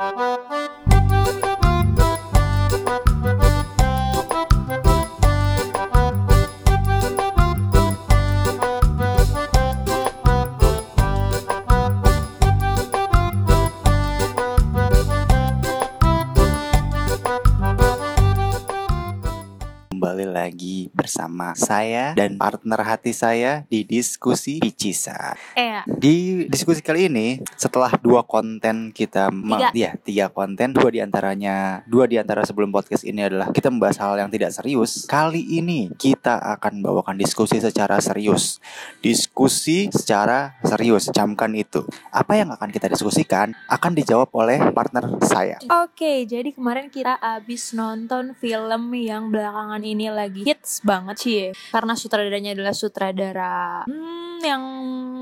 Thank. Bersama saya dan partner hati saya di diskusi Picisa. Eh, Di diskusi kali ini, setelah dua konten kita, Tiga. ya tiga konten, dua di antaranya, dua di antara sebelum podcast ini adalah kita membahas hal yang tidak serius. Kali ini kita akan bawakan diskusi secara serius, diskusi secara serius. Camkan itu. Apa yang akan kita diskusikan akan dijawab oleh partner saya. Oke, jadi kemarin kita abis nonton film yang belakangan ini lagi hits banget sih. Karena sutradaranya adalah sutradara hmm, yang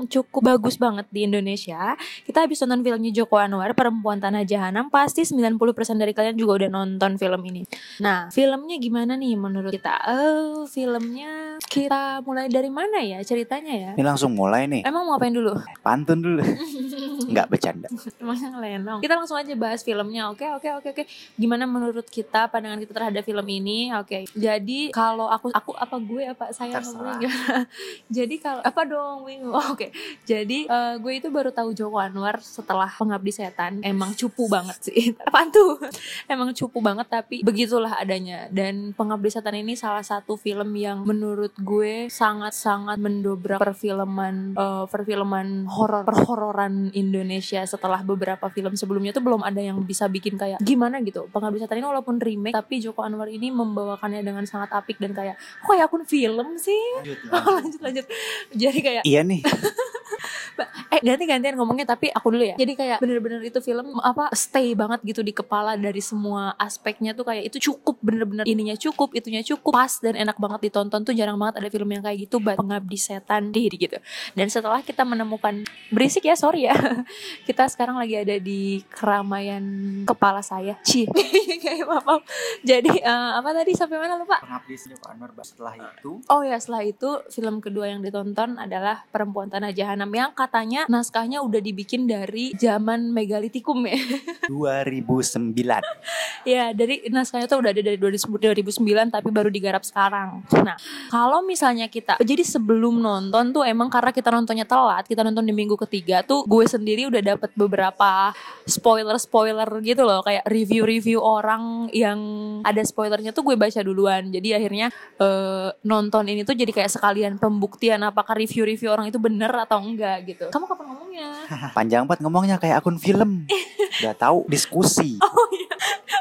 cukup bagus banget di Indonesia Kita habis nonton filmnya Joko Anwar, Perempuan Tanah Jahanam Pasti 90% dari kalian juga udah nonton film ini Nah, filmnya gimana nih menurut kita? Oh, filmnya kita mulai dari mana ya ceritanya ya? Ini langsung mulai nih. Emang mau apain dulu? Pantun dulu. Nggak bercanda. Emangnya ngelenong. Kita langsung aja bahas filmnya. Oke, oke, oke, oke. Gimana menurut kita pandangan kita terhadap film ini? Oke. Jadi kalau aku aku apa gue apa saya gimana? Jadi kalau apa dong bingung. Oh, Oke. Jadi eh, gue itu baru tahu Joko Anwar setelah Pengabdi Setan. Emang cupu banget sih. Apaan tuh? Emang cupu banget tapi begitulah adanya. Dan Pengabdi Setan ini salah satu film yang menurut gue sangat-sangat mendobrak perfilman eh, perfilman horor perhororan Indonesia setelah beberapa film sebelumnya tuh belum ada yang bisa bikin kayak gimana gitu. Pengabdi Setan ini walaupun remake tapi Joko Anwar ini membawakannya dengan sangat apik dan kayak kok ya akun film sih? lanjut lanjut. Jadi kayak Jeg er enig. Eh ganti gantian ngomongnya tapi aku dulu ya. Jadi kayak bener-bener itu film apa stay banget gitu di kepala dari semua aspeknya tuh kayak itu cukup bener-bener ininya cukup itunya cukup pas dan enak banget ditonton tuh jarang banget ada film yang kayak gitu but pengabdi setan diri gitu. Dan setelah kita menemukan berisik ya sorry ya. Kita sekarang lagi ada di keramaian kepala saya. Kayak maaf, maaf. jadi eh, apa tadi sampai mana lupa? Pengabdi Anwar setelah itu? Oh ya setelah itu film kedua yang ditonton adalah Perempuan Tanah Jahanam yang katanya naskahnya udah dibikin dari zaman megalitikum ya. 2009. ya dari naskahnya tuh udah ada dari 2009 tapi baru digarap sekarang. Nah kalau misalnya kita jadi sebelum nonton tuh emang karena kita nontonnya telat kita nonton di minggu ketiga tuh gue sendiri udah dapet beberapa spoiler spoiler gitu loh kayak review-review orang yang ada spoilernya tuh gue baca duluan jadi akhirnya eh, nonton ini tuh jadi kayak sekalian pembuktian apakah review-review orang itu bener atau enggak gitu. Kamu ngomongnya? Panjang banget ngomongnya kayak akun film. Udah tahu diskusi. Oh iya.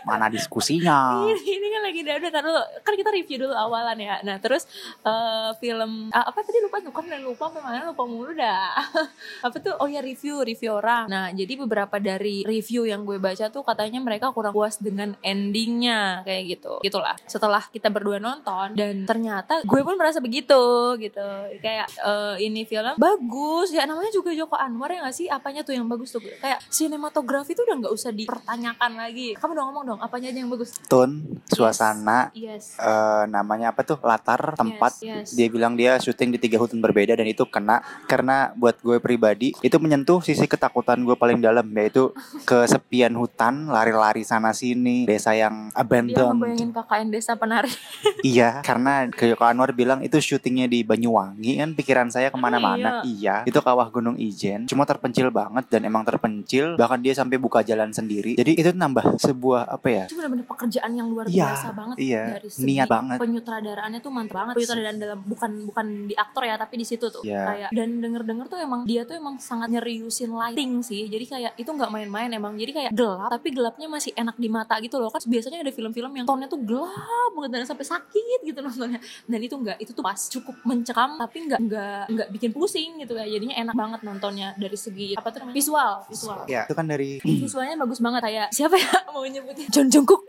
Mana diskusinya? ini, ini kan lagi dada tar dulu. Kan kita review dulu awalan ya. Nah, terus eh, film ah, apa tadi lupa kan dan lupa memang lupa mulu dah. apa tuh? Oh ya review, review orang. Nah, jadi beberapa dari review yang gue baca tuh katanya mereka kurang puas dengan endingnya kayak gitu. Gitulah. Setelah kita berdua nonton dan ternyata gue pun merasa begitu gitu. Kayak eh, ini film bagus ya namanya juga Joko Anwar ya gak sih? Apanya tuh yang bagus tuh? Kayak sinematografi tuh udah nggak usah dipertanyakan lagi. Kamu dong ngomong dong, apanya aja yang bagus? Tone, suasana, Yes. eh, namanya apa tuh? Latar, tempat. Yes, yes. Dia bilang dia syuting di tiga hutan berbeda dan itu kena karena buat gue pribadi itu menyentuh sisi ketakutan gue paling dalam yaitu kesepian hutan, lari-lari sana sini, desa yang Dia abandoned. ngebayangin KKN Desa Penari. Iya, karena Joko Anwar bilang itu syutingnya di Banyuwangi kan pikiran saya ke mana-mana. Iya, itu kawah Gunung Ijen, cuma terpencil banget dan emang terpencil. Bahkan dia sampai buka jalan sendiri. Jadi itu nambah sebuah apa ya? Itu benar-benar pekerjaan yang luar Iya, biasa banget iya. dari segi Niat banget. penyutradaraannya tuh mantap banget. Penyutradaraan dalam bukan bukan di aktor ya, tapi di situ tuh. Iya. Kayak dan denger-denger tuh emang dia tuh emang sangat nyeriusin lighting sih. Jadi kayak itu nggak main-main emang. Jadi kayak gelap, tapi gelapnya masih enak di mata gitu loh. Kan biasanya ada film-film yang tonnya tuh gelap banget dan sampai sakit gitu nontonnya. Dan itu enggak, itu tuh pas cukup mencekam tapi nggak nggak nggak bikin pusing gitu ya. Jadinya enak banget nontonnya dari segi apa tuh namanya? Visual, visual. Ya, itu kan dari Visualnya bagus banget kayak siapa ya mau nyebutnya John Jungkook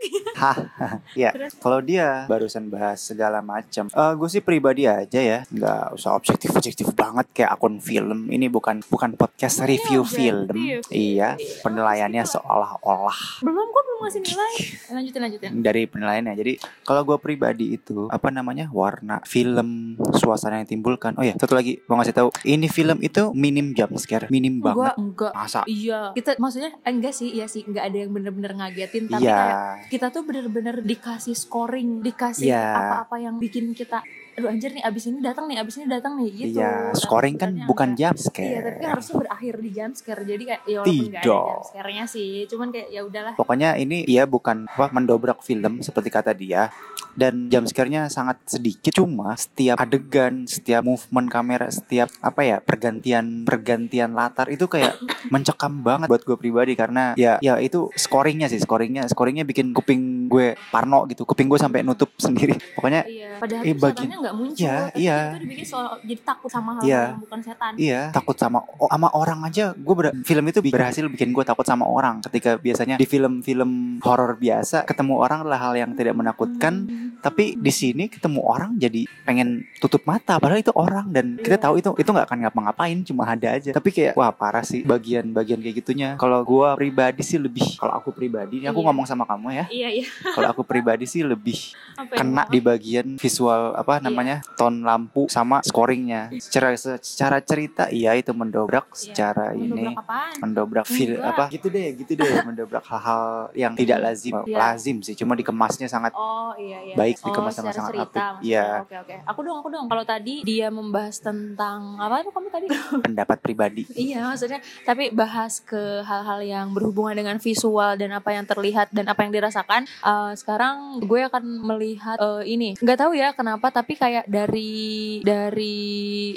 ya. Terus? Kalau dia barusan bahas segala macam. Eh gue sih pribadi aja ya, nggak usah objektif objektif banget kayak akun film. Ini bukan bukan podcast review film. Iya, penilaiannya seolah-olah belum kok belum ngasih nilai. Lanjutin lanjutin. dari penilaiannya. Jadi kalau gue pribadi itu apa namanya warna film suasana yang timbulkan. Oh ya satu lagi mau ngasih tahu ini film itu minim jump scare, minim Gua banget. enggak. Masa? Iya. Kita maksudnya enggak sih, iya sih, enggak ada yang bener-bener ngagetin tapi Iya. kayak kita tuh bener-bener dikasih scoring, dikasih Iya. apa-apa yang bikin kita aduh anjir nih abis ini datang nih abis ini datang nih gitu Iya, Tapi scoring kan bukan enggak. jump Iya, scare. tapi kan harusnya berakhir di jump scare. Jadi kayak ya Tidak. jump scare-nya sih, cuman kayak ya udahlah. Pokoknya ini dia bukan apa mendobrak film seperti kata dia dan jump scare-nya sangat sedikit cuma setiap adegan, setiap movement kamera, setiap apa ya pergantian pergantian latar itu kayak mencekam banget buat gue pribadi karena ya ya itu scoringnya sih scoringnya scoringnya bikin kuping gue parno gitu kuping gue sampai nutup sendiri pokoknya Iya, padahal eh, bagian- enggak muncul, Iya, tapi iya. itu dibikin soal jadi takut sama hal Iya. yang bukan setan. Iya, takut sama oh, sama orang aja. Gue film itu berhasil bikin gue takut sama orang. Ketika biasanya di film-film horor biasa ketemu orang adalah hal yang tidak menakutkan, Hmm. tapi di sini ketemu orang jadi pengen tutup mata. Padahal itu orang dan kita Iya. tahu itu itu nggak akan ngapa-ngapain, cuma ada aja. Tapi kayak wah parah sih bagian-bagian kayak gitunya. Kalau gue pribadi sih lebih. Kalau aku pribadi, ini aku Iya. ngomong sama kamu ya. Iya, iya. Kalau aku pribadi sih lebih yang kena di bagian visual apa Iya. Namanya tone lampu sama scoringnya secara secara cerita iya itu mendobrak Iya. secara ini Mendobrak apaan? mendobrak feel Enggak. apa gitu deh gitu deh mendobrak hal-hal yang tidak lazim Iya. lazim sih cuma dikemasnya sangat Oh iya iya. Baik, oh, dikemas secara sangat apik. Iya. Oke oke. Aku dong aku dong. Kalau tadi dia membahas tentang apa tuh kamu tadi? pendapat pribadi iya maksudnya. Tapi bahas ke hal-hal yang berhubungan dengan visual dan apa yang terlihat dan apa yang dirasakan. Eh, sekarang gue akan melihat eh, ini. Nggak tahu ya kenapa tapi kayak dari dari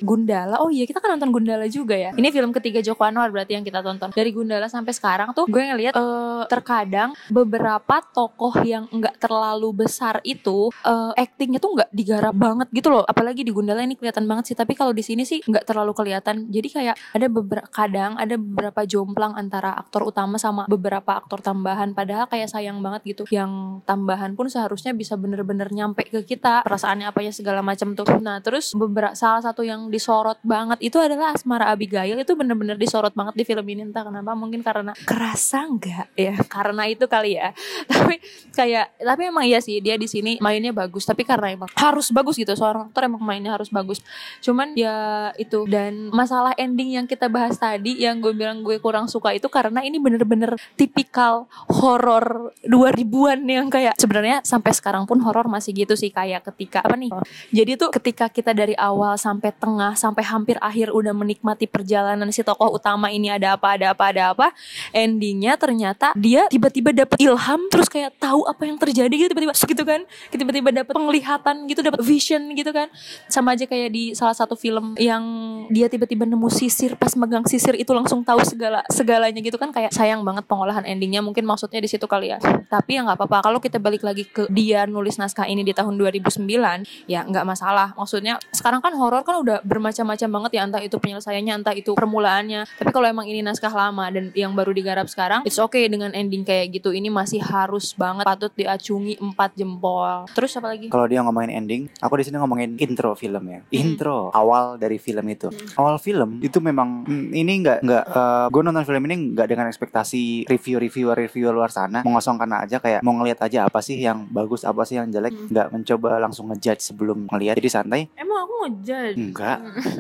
Gundala. Oh iya kita kan nonton Gundala juga ya. Ini film ketiga Joko Anwar berarti yang kita tonton. Dari Gundala sampai sekarang tuh gue ngeliat eh, terkadang beberapa tokoh yang nggak terlalu besar itu eh, actingnya tuh nggak digarap banget gitu loh. Apalagi di Gundala ini kelihatan banget sih. Tapi kalau di sini sih nggak terlalu kelihatan. Jadi kayak ada beberapa kadang ada beberapa jomplang antara aktor utama sama beberapa aktor tambahan. Padahal kayak sayang banget gitu. Yang tambahan pun seharusnya bisa bener-bener nyampe ke kita perasaannya apanya segala macam tuh. Nah terus beberapa salah satu yang disorot banget itu adalah Asmara Abigail. Itu bener-bener disorot banget di film ini. Entah kenapa mungkin karena kerasa nggak ya? Karena itu kali ya. Tapi kayak tapi emang iya sih dia di sini mainnya bagus. Tapi karena emang harus bagus gitu seorang aktor emang mainnya harus bagus. Cuman ya itu dan masalah ending yang kita bahas tadi yang gue bilang gue kurang suka itu karena ini bener-bener tipikal horor 2000-an yang kayak sebenarnya sampai sekarang pun horor masih gitu sih kayak ketika apa nih jadi tuh ketika kita dari awal sampai tengah sampai hampir akhir udah menikmati perjalanan si tokoh utama ini ada apa ada apa ada apa endingnya ternyata dia tiba-tiba dapet ilham terus kayak tahu apa yang terjadi gitu tiba-tiba gitu kan. Tiba-tiba dapet penglihatan gitu dapet vision gitu kan. Sama aja kayak di salah satu film yang dia tiba-tiba nemu sisir pas megang sisir itu langsung tahu segala segalanya gitu kan kayak sayang banget pengolahan endingnya mungkin maksudnya di situ kali ya. Tapi ya nggak apa-apa kalau kita balik lagi ke dia nulis naskah ini di tahun 2009 ya nggak masalah. Maksudnya sekarang kan horor kan udah bermacam-macam banget ya entah itu penyelesaiannya entah itu permulaannya. Tapi kalau emang ini naskah lama dan yang baru digarap sekarang it's okay dengan ending kayak gitu. Ini masih harus banget patut diacungi empat jempol. Terus apa lagi? Kalau dia ngomongin ending aku di sini ngomongin intro film ya. Intro awal dari film itu. Awal film itu memang hmm, ini nggak nggak gue nonton film ini nggak dengan ekspektasi review reviewer review luar sana. Mengosongkan aja kayak mau ngeliat aja apa sih yang bagus apa sih yang jelek Hmm. nggak mencoba langsung ngejudge sebelum ngeliat jadi santai. Emang aku ngejudge. Enggak.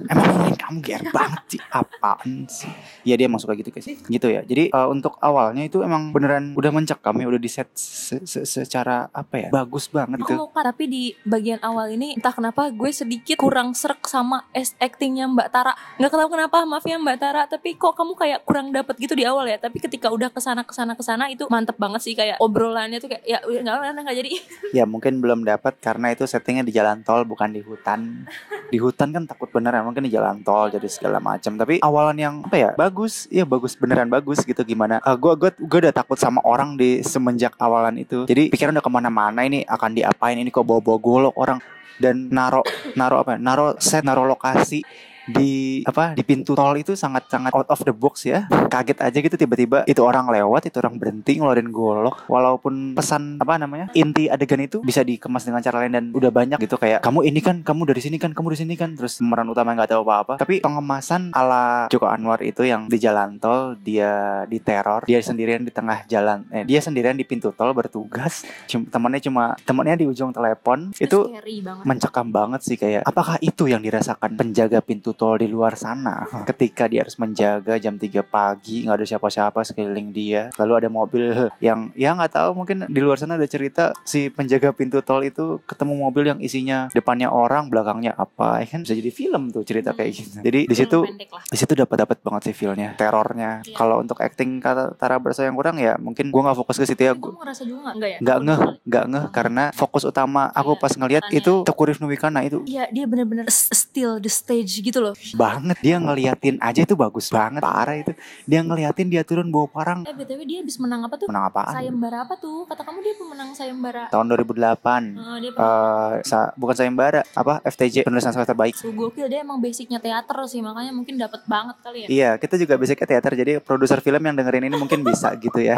Emang ngomongin kamu GR banget sih. Apaan sih? Ya dia emang suka gitu guys. Gitu ya. Jadi eh, untuk awalnya itu emang beneran udah mencekam ya udah di set se- se- secara apa ya bagus banget Aku gitu. mau cut, tapi di bagian awal ini entah kenapa gue sedikit kurang serak sama es actingnya Mbak Tara. Nggak tahu kenapa, maaf ya Mbak Tara, tapi kok kamu kayak kurang dapet gitu di awal ya. Tapi ketika udah ke sana ke sana ke sana itu mantep banget sih kayak obrolannya tuh kayak ya nggak nggak jadi. Ya mungkin belum dapat karena itu settingnya di jalan tol bukan di hutan. Di hutan kan takut beneran mungkin di jalan tol jadi segala macam. Tapi awalan yang apa ya bagus, ya bagus beneran bagus gitu gimana? Eh, gua gua gua udah takut sama orang di semenjak awalan itu. Jadi pikiran udah ke mana-mana ini akan diapain ini kok bawa-bawa golok orang dan naro naro apa? ya, Naro set, naro lokasi di apa? di pintu tol itu sangat sangat out of the box ya. Kaget aja gitu tiba-tiba itu orang lewat itu orang berhenti ngeluarin golok. Walaupun pesan apa namanya inti adegan itu bisa dikemas dengan cara lain dan udah banyak gitu kayak kamu ini kan kamu dari sini kan kamu dari sini kan. Terus pemeran utama nggak tahu apa-apa. Tapi pengemasan ala Joko Anwar itu yang di jalan tol dia diteror dia sendirian di tengah jalan eh, dia sendirian di pintu tol bertugas. Cum- temannya cuma temannya di ujung telepon. Itu banget. mencekam banget sih kayak apakah itu yang dirasakan penjaga pintu tol di luar sana. Ketika dia harus menjaga jam 3 pagi nggak ada siapa-siapa sekeliling dia lalu ada mobil yang ya nggak tahu mungkin di luar sana ada cerita si penjaga pintu tol itu ketemu mobil yang isinya depannya orang belakangnya apa ya kan? Bisa jadi film tuh cerita kayak gitu. Jadi di situ di situ dapat dapat banget sih feelnya terornya. Iya. kalau untuk acting kata Tara Bersa yang kurang ya mungkin gua nggak fokus ke situ ya. Juga nggak? Enggak ya? nggak ngeh nggak ngeh karena fokus utama aku Iya, pas ngelihat itu Teku Rifnu Wikana itu. Iya dia bener-bener still the stage gitu loh. Banget dia ngeliatin aja itu bagus banget parah itu. Dia ngeliatin dia turun bawa parang. Eh BTW dia habis menang apa tuh? menang apaan? Sayembara apa tuh? Kata kamu dia pemenang sayembara. Tahun 2008 Eh, Dia eh sa- bukan sayembara apa? FTJ penulis naskah terbaik So, gokil dia emang basicnya teater sih makanya mungkin dapat banget kali ya. iya kita juga basic teater jadi produser film yang dengerin ini mungkin bisa gitu ya.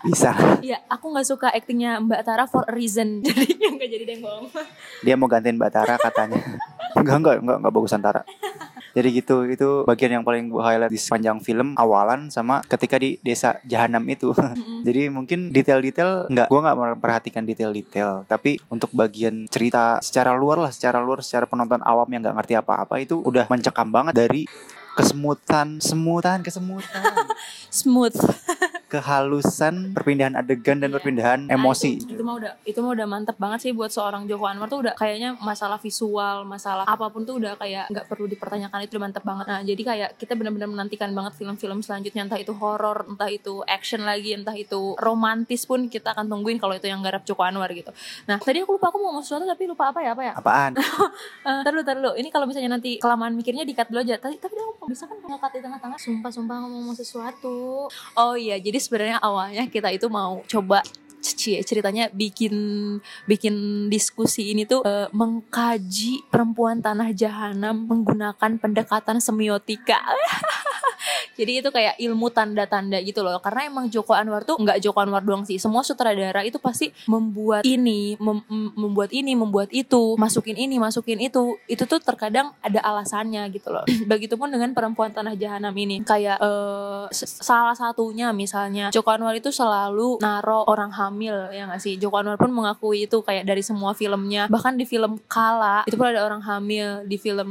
Bisa. Iya, aku nggak suka aktingnya Mbak Tara for a reason. Jadi nggak jadi deh bohong. dia mau gantiin Mbak Tara katanya enggak enggak enggak enggak bagusan Tara jadi gitu itu bagian yang paling gue highlight di sepanjang film awalan sama ketika di desa Jahanam itu Mm-mm. Jadi mungkin detail-detail nggak, gue nggak memperhatikan detail-detail. Tapi untuk bagian cerita secara luar lah, secara luar, secara penonton awam yang nggak ngerti apa-apa itu udah mencekam banget dari kesemutan, semutan, kesemutan, Smooth. Kehalusan, perpindahan adegan dan Iya. perpindahan Nah, emosi. itu, itu mah udah itu mah udah mantep banget sih buat seorang Joko Anwar tuh udah kayaknya masalah visual, masalah apa pun tuh udah kayak nggak perlu dipertanyakan itu udah mantep banget. Nah, jadi kayak kita benar-benar menantikan banget film-film selanjutnya entah itu horor, entah itu action lagi, entah itu romantis pun kita akan tungguin kalau itu yang garap Joko Anwar gitu. Nah, tadi aku lupa aku mau ngomong sesuatu tapi lupa apa ya apa ya? Apaan? Eh, dulu, ntar dulu. Ini kalau misalnya nanti kelamaan mikirnya di-cut dulu aja. Tapi, tapi aku bisa kan nge-cut di tengah-tengah. Sumpah-sumpah ngomong sesuatu. Oh iya, jadi sebenarnya awalnya kita itu mau coba ceritanya bikin bikin diskusi ini tuh eh, mengkaji perempuan tanah jahanam menggunakan pendekatan semiotika. Jadi itu kayak ilmu tanda-tanda gitu loh. Karena emang Joko Anwar tuh nggak Joko Anwar doang sih. Semua sutradara itu pasti membuat ini, mem- mem- membuat ini, membuat itu, masukin ini, masukin itu. Itu tuh terkadang ada alasannya gitu loh. Begitupun dengan perempuan tanah jahanam ini. Kayak s- salah satunya misalnya Joko Anwar itu selalu naro orang hamil ya nggak sih. Joko Anwar pun mengakui itu kayak dari semua filmnya. Bahkan di film Kala itu pun ada orang hamil. Di film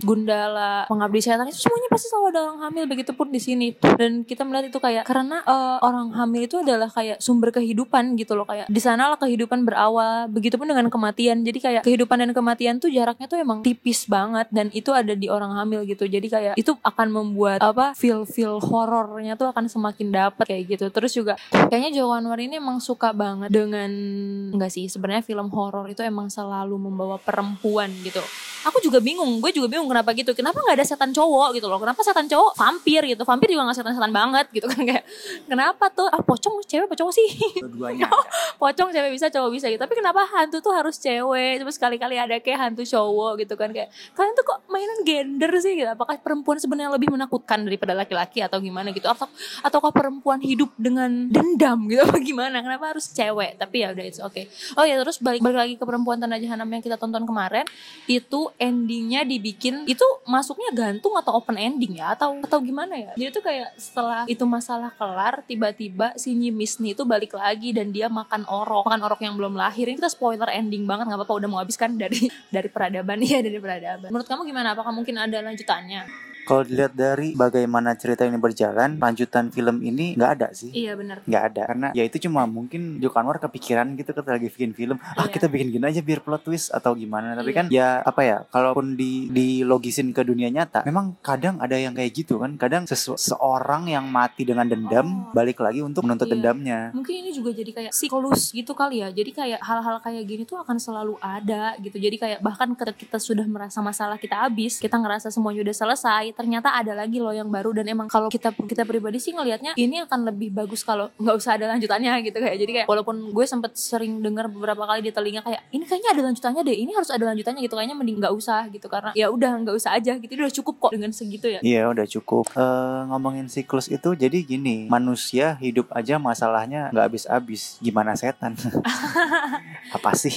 Gundala, Pengabdi Setan itu semuanya pasti selalu ada orang hamil. Begitupun di sini. Dan kita melihat itu kayak karena eh, orang hamil itu adalah kayak sumber kehidupan gitu loh kayak di sanalah kehidupan berawal. Begitupun dengan kematian. Jadi kayak kehidupan dan kematian tuh jaraknya tuh emang tipis banget dan itu ada di orang hamil gitu. Jadi kayak itu akan membuat apa feel feel horornya tuh akan semakin dapat kayak gitu. Terus juga kayaknya Joko Anwar ini emang suka banget dengan enggak sih sebenarnya film horor itu emang selalu membawa perempuan gitu. Aku juga bingung, gue juga bingung kenapa gitu. Kenapa nggak ada setan cowok gitu loh? Kenapa setan cowok vampir gitu? Vampir juga nggak setan-setan banget gitu kan kayak. Kenapa tuh? Ah pocong cewek apa cowok sih? Dua-duanya. pocong cewek bisa cowok bisa gitu tapi kenapa hantu tuh harus cewek terus sekali-kali ada kayak hantu cowok gitu kan kayak kalian tuh kok mainan gender sih gitu apakah perempuan sebenarnya lebih menakutkan daripada laki-laki atau gimana gitu atau ataukah perempuan hidup dengan dendam gitu apa gimana kenapa harus cewek tapi ya udah it's okay oh ya terus balik balik lagi ke perempuan tanah jahanam yang kita tonton kemarin itu endingnya dibikin itu masuknya gantung atau open ending ya? Atau atau gimana ya? Jadi tuh kayak setelah itu masalah kelar tiba-tiba si Nyimisni itu balik lagi dan dia makan orok. Makan orok yang belum lahir. Ini kita spoiler ending banget nggak apa-apa udah mau habis kan dari dari peradaban. Ya dari peradaban. Menurut kamu gimana? Apakah mungkin ada lanjutannya Kalau dilihat dari bagaimana cerita ini berjalan, lanjutan film ini nggak ada sih. iya benar nggak ada karena ya itu cuma mungkin Joko Anwar kepikiran gitu ketika lagi bikin film ah Iya. kita bikin gini aja biar plot twist atau gimana tapi Iya. kan ya apa ya kalaupun di dilogisin ke dunia nyata memang kadang ada yang kayak gitu kan kadang sesu- seorang yang mati dengan dendam Oh. balik lagi untuk menuntut Iya. dendamnya mungkin ini juga jadi kayak siklus gitu kali ya jadi kayak hal-hal kayak gini tuh akan selalu ada gitu jadi kayak bahkan ketika kita sudah merasa masalah kita habis kita ngerasa semuanya udah selesai ternyata ada lagi loh yang baru. Dan emang kalau kita kita pribadi sih ngelihatnya ini akan lebih bagus kalau nggak usah ada lanjutannya gitu kayak. Jadi kayak walaupun gue sempet sering dengar beberapa kali di telinga kayak ini kayaknya ada lanjutannya deh ini harus ada lanjutannya gitu. Kayaknya mending nggak usah gitu karena ya udah nggak usah aja gitu. Udah cukup kok dengan segitu ya. Iya udah cukup. Eh, Ngomongin siklus itu jadi gini Manusia hidup aja masalahnya nggak habis-habis. Gimana setan? Apa sih?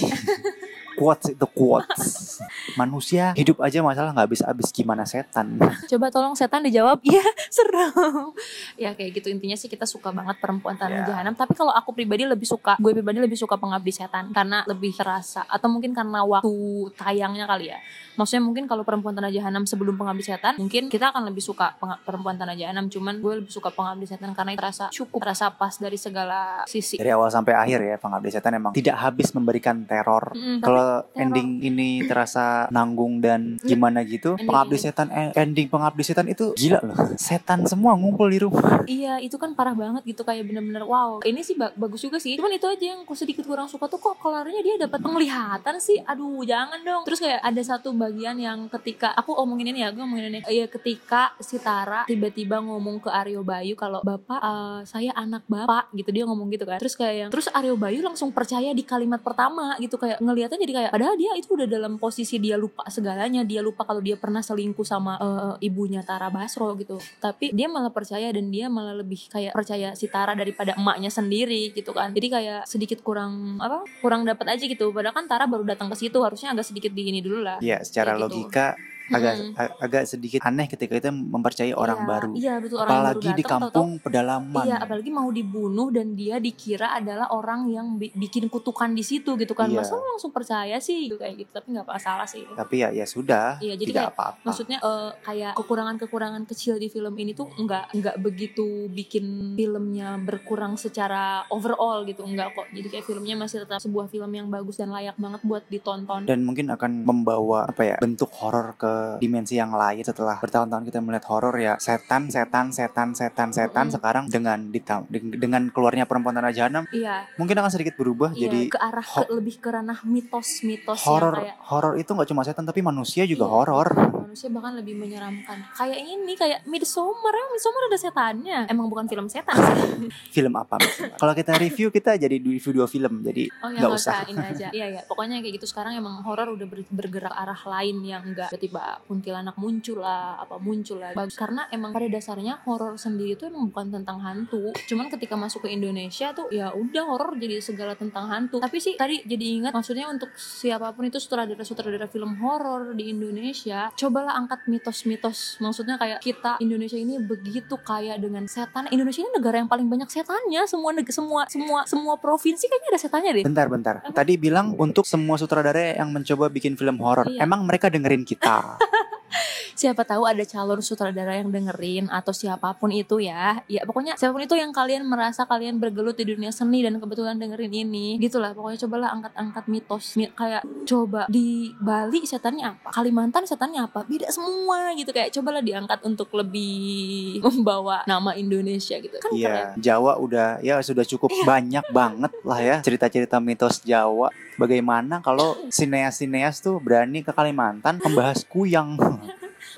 Quotes itu quotes. Manusia hidup aja masalah nggak habis-habis Gimana setan? coba tolong setan dijawab. Iya serem. Ya kayak gitu. Intinya sih kita suka banget perempuan tanah Ya. jahanam. Tapi kalau aku pribadi lebih suka gue pribadi lebih suka pengabdi setan. Karena lebih terasa. Atau mungkin karena waktu tayangnya kali ya. Maksudnya mungkin kalau perempuan tanah jahanam sebelum pengabdi setan mungkin kita akan lebih suka perempuan tanah jahanam. Cuman gue lebih suka pengabdi setan karena itu terasa cukup terasa pas dari segala sisi. Dari awal sampai akhir ya Pengabdi setan emang tidak habis memberikan teror. Mm, tapi Kalau teror. ending ini terasa nanggung dan gimana gitu Ending Pengabdi setan eh, Ending pengabdi setan itu gila loh. Setan semua ngumpul di rumah. Iya itu kan parah banget gitu kayak bener-bener wow. Ini sih ba- bagus juga sih. Cuman itu aja yang aku sedikit kurang suka tuh kok kelarnya dia dapat penglihatan sih. Aduh jangan dong. Terus kayak ada satu bagian yang ketika aku omongin ini ya gue ngomongin ini. Ya ketika si Tara tiba-tiba ngomong ke Aryo Bayu kalau bapak eh, saya anak bapak gitu dia ngomong gitu kan. Terus kayak yang terus Aryo Bayu langsung percaya di kalimat pertama gitu kayak ngelihatnya jadi kayak padahal dia itu udah dalam posisi dia lupa segalanya. Dia lupa kalau dia pernah selingkuh sama eh, ibunya Tara Basro gitu. Tapi dia malah percaya dan dia malah lebih kayak percaya si Tara daripada emaknya sendiri gitu kan. Jadi kayak sedikit kurang apa kurang dapat aja gitu. Padahal kan Tara baru datang ke situ. Harusnya agak sedikit di ini dulu lah. Ya secara Kayak gitu. Agak a- agak sedikit aneh ketika kita mempercayai orang Iya, baru iya betul orang apalagi baru di datang, tahu-tahu kampung pedalaman Iya, apalagi mau dibunuh dan dia dikira adalah orang yang bi- bikin kutukan di situ gitu kan. Iya. Masa langsung percaya sih gitu, kayak gitu, tapi nggak masalah sih. tapi ya ya sudah Iya, jadi tidak apa-apa Maksudnya eh, kayak kekurangan-kekurangan kecil di film ini tuh nggak nggak begitu bikin filmnya berkurang secara overall gitu, nggak kok. Jadi kayak filmnya masih tetap sebuah film yang bagus dan layak banget buat ditonton. dan mungkin akan membawa apa ya bentuk horor ke dimensi yang lain setelah bertahun-tahun kita melihat horor ya setan setan setan setan setan Mm-mm. sekarang dengan ditam- deng- dengan keluarnya perempuan tanah jahanam Iya, mungkin akan sedikit berubah iya, jadi ke arah ke, lebih ke ranah mitos-mitos horor kayak horor itu nggak cuma setan tapi manusia juga Iya. horor manusia bahkan lebih menyeramkan. Kayak ini kayak Midsommar. Ya Midsommar ada setannya? Emang bukan film setan sih. Film apa kalau kita review kita jadi review dua film jadi oh ya nggak usah. ini aja. Iya ya pokoknya kayak gitu sekarang emang horor udah ber- bergerak arah lain yang enggak tiba-tiba kuntilanak muncul lah apa muncul lah. Bagus. Karena emang pada dasarnya horor sendiri itu emang bukan tentang hantu. Cuman ketika masuk ke Indonesia tuh ya udah horor jadi segala tentang hantu. Tapi sih tadi jadi ingat maksudnya untuk siapa pun itu sutradara sutradara film horor di Indonesia cobalah angkat mitos-mitos. Maksudnya kayak kita Indonesia ini begitu kaya dengan setan. Indonesia ini negara yang paling banyak setannya. Semua semua semua semua provinsi kayaknya ada setannya deh. Bentar bentar. Tadi bilang untuk semua sutradara yang mencoba bikin film horor. Iya. emang mereka dengerin kita siapa tahu ada calon sutradara yang dengerin atau siapa pun itu ya. Ya pokoknya siapa pun itu yang kalian merasa kalian bergelut di dunia seni dan kebetulan dengerin ini gitulah. Pokoknya cobalah angkat-angkat mitos. Mi- kayak coba di Bali setannya apa? Kalimantan setannya apa? Beda semua gitu. Kayak cobalah diangkat untuk lebih membawa nama Indonesia gitu. Kan keren. Iya, Jawa udah ya sudah cukup banyak banget lah ya cerita-cerita mitos Jawa. Bagaimana kalau sineas-sineas tuh berani ke Kalimantan membahas kuyang?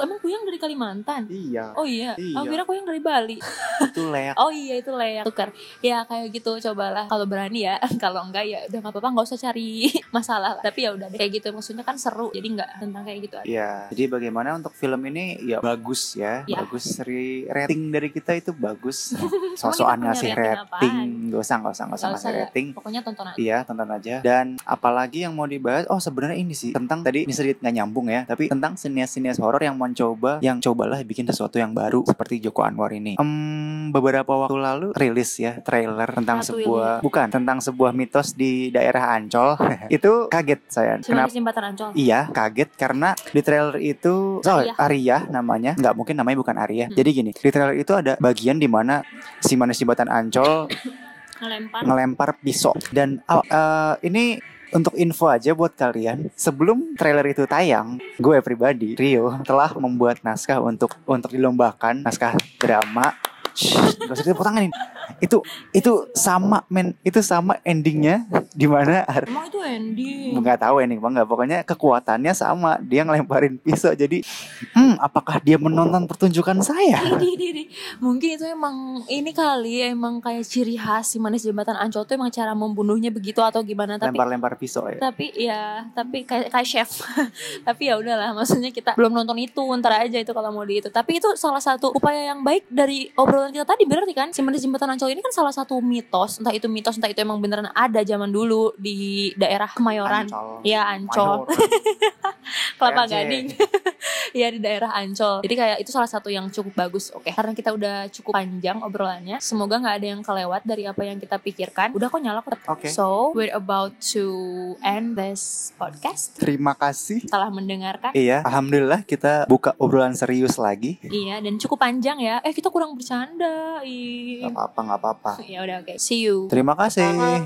Emang kuyang dari Kalimantan iya, Oh iya, Iya. aku kira kuyang dari Bali. itu leak. Oh iya itu layak tukar. Ya kayak gitu cobalah kalau berani ya. kalau enggak ya udah nggak apa-apa nggak usah cari masalah. lah. Tapi ya udah deh. kayak gitu maksudnya kan seru. Jadi nggak tentang kayak gitu. aja. Iya, jadi bagaimana untuk film ini ya bagus ya, Ya. bagus dari rating dari kita itu bagus. Sosokan ngasih rating gak usah gak usah gak usah ngasih ya. rating. Pokoknya tonton aja. Iya, tonton aja. Dan apalagi yang mau dibahas? Oh, sebenarnya ini sih tentang tadi ini sedikit nggak nyambung ya, tapi tentang sinias-sinias horor yang mencoba, yang cobalah bikin sesuatu yang baru seperti Joko Anwar ini. Em, beberapa waktu lalu rilis ya trailer tentang Ratu sebuah bukan tentang sebuah mitos di daerah Ancol. itu kaget saya. Cuma Kenapa? jembatan Ancol. Iya, kaget karena di trailer itu oh, Arya. Namanya, nggak mungkin namanya bukan Arya. Hmm. Jadi gini, di trailer itu ada bagian di mana si manusia jembatan Ancol Ngelempar. ngelempar pisau dan oh, eh, ini untuk info aja buat kalian sebelum trailer itu tayang gue pribadi Rio telah membuat naskah untuk untuk dilombakan naskah drama. Shh, gak usah tepuk tangan ini itu itu sama men itu sama endingnya. Di mana? Emang itu ending. nggak tahu ending apa nggak. Pokoknya kekuatannya sama. Dia ngelemparin pisau. Jadi hmm apakah dia menonton pertunjukan saya. Mungkin itu emang ini kali emang kayak ciri khas si manis jembatan Ancol tuh emang cara membunuhnya begitu atau gimana? Tapi lempar-lempar pisau ya. tapi ya tapi kayak kayak chef. Tapi ya udahlah maksudnya kita belum nonton itu ntar aja itu kalau mau di itu. Tapi itu salah satu upaya yang baik dari obrolan kita tadi berarti kan? Si manis jembatan Ancol ini kan salah satu mitos entah itu mitos entah itu emang beneran ada zaman dulu di daerah Kemayoran. Ancol. ya Ancol. Kelapa. Gading. Ya di daerah Ancol. Jadi kayak itu salah satu yang cukup bagus oke. Karena kita udah cukup panjang obrolannya semoga nggak ada yang kelewat dari apa yang kita pikirkan. Udah kok nyala kok. Oke. so we're about to end this podcast. Terima kasih. Setelah mendengarkan. Iya. Alhamdulillah kita buka obrolan serius lagi. Iya dan cukup panjang ya. Eh kita kurang bercanda ih. Apa-apa nggak apa-apa. Ya udah oke. Okay. See you. Terima kasih.